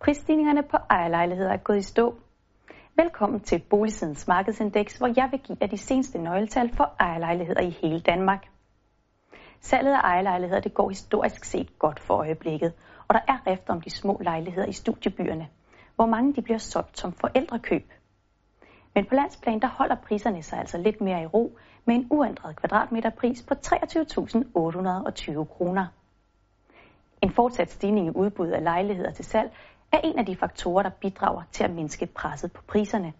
Prisstigningerne på ejerlejligheder er gået i stå. Velkommen til Boligsidens Markedsindeks, hvor jeg vil give jer de seneste nøgletal for ejerlejligheder i hele Danmark. Salget af ejerlejligheder det går historisk set godt for øjeblikket, og der er rift om de små lejligheder i studiebyerne, hvor mange de bliver solgt som forældrekøb. Men på landsplan der holder priserne sig altså lidt mere i ro med en uændret kvadratmeterpris på 23.820 kroner. En fortsat stigning i udbuddet af lejligheder til salg er en af de faktorer, der bidrager til at mindske presset på priserne.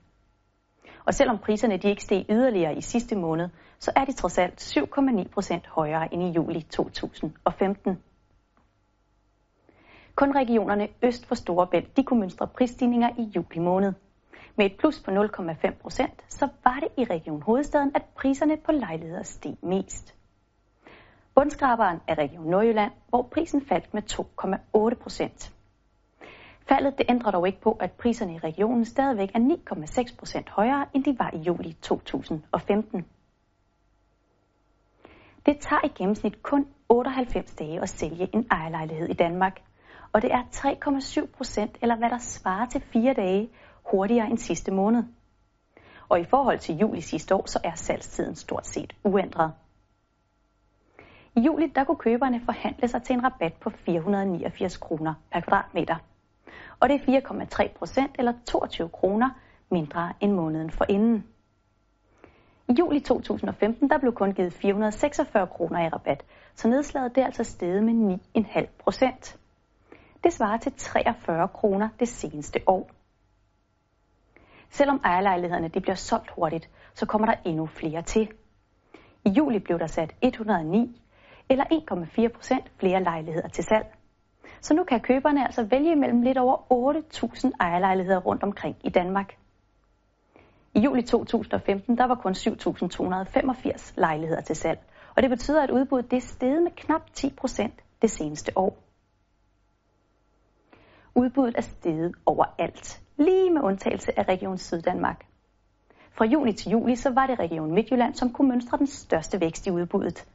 Og selvom priserne de ikke steg yderligere i sidste måned, så er de trods alt 7,9 procent højere end i juli 2015. Kun regionerne øst for Storebælt de kunne mønstre prisstigninger i juli måned. Med et plus på 0,5 procent, så var det i Region Hovedstaden, at priserne på lejligheder steg mest. Bundskraberen er Region Nordjylland, hvor prisen faldt med 2,8 procent. Faldet det ændrer dog ikke på, at priserne i regionen stadigvæk er 9,6 procent højere, end de var i juli 2015. Det tager i gennemsnit kun 98 dage at sælge en ejerlejlighed i Danmark, og det er 3,7 procent, eller hvad der svarer til fire dage, hurtigere end sidste måned. Og i forhold til juli sidste år, så er salgstiden stort set uændret. I juli der kunne køberne forhandle sig til en rabat på 489 kroner per kvadratmeter. Og det er 4,3 procent eller 22 kroner mindre end måneden for inden. I juli 2015 der blev kun givet 446 kroner i rabat, så nedslaget det er altså steget med 9,5 procent. Det svarer til 43 kroner det seneste år. Selvom ejerlejlighederne de bliver solgt hurtigt, så kommer der endnu flere til. I juli blev der sat 109 eller 1,4 procent flere lejligheder til salg. Så nu kan køberne altså vælge mellem lidt over 8.000 ejerlejligheder rundt omkring i Danmark. I juli 2015 der var kun 7.285 lejligheder til salg, og det betyder, at udbuddet det er steget med knap 10 procent det seneste år. Udbuddet er steget overalt, lige med undtagelse af Region Syddanmark. Fra juni til juli så var det Region Midtjylland, som kunne mønstre den største vækst i udbuddet.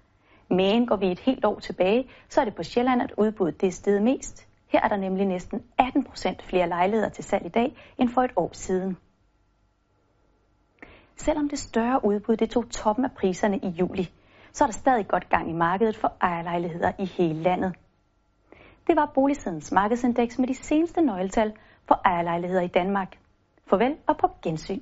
Men går vi et helt år tilbage, så er det på Sjælland, at udbuddet det er steget mest. Her er der nemlig næsten 18 procent flere lejligheder til salg i dag end for et år siden. Selvom det større udbud det tog toppen af priserne i juli, så er der stadig godt gang i markedet for ejerlejligheder i hele landet. Det var Boligsidens markedsindeks med de seneste nøgletal for ejerlejligheder i Danmark. Farvel og på gensyn.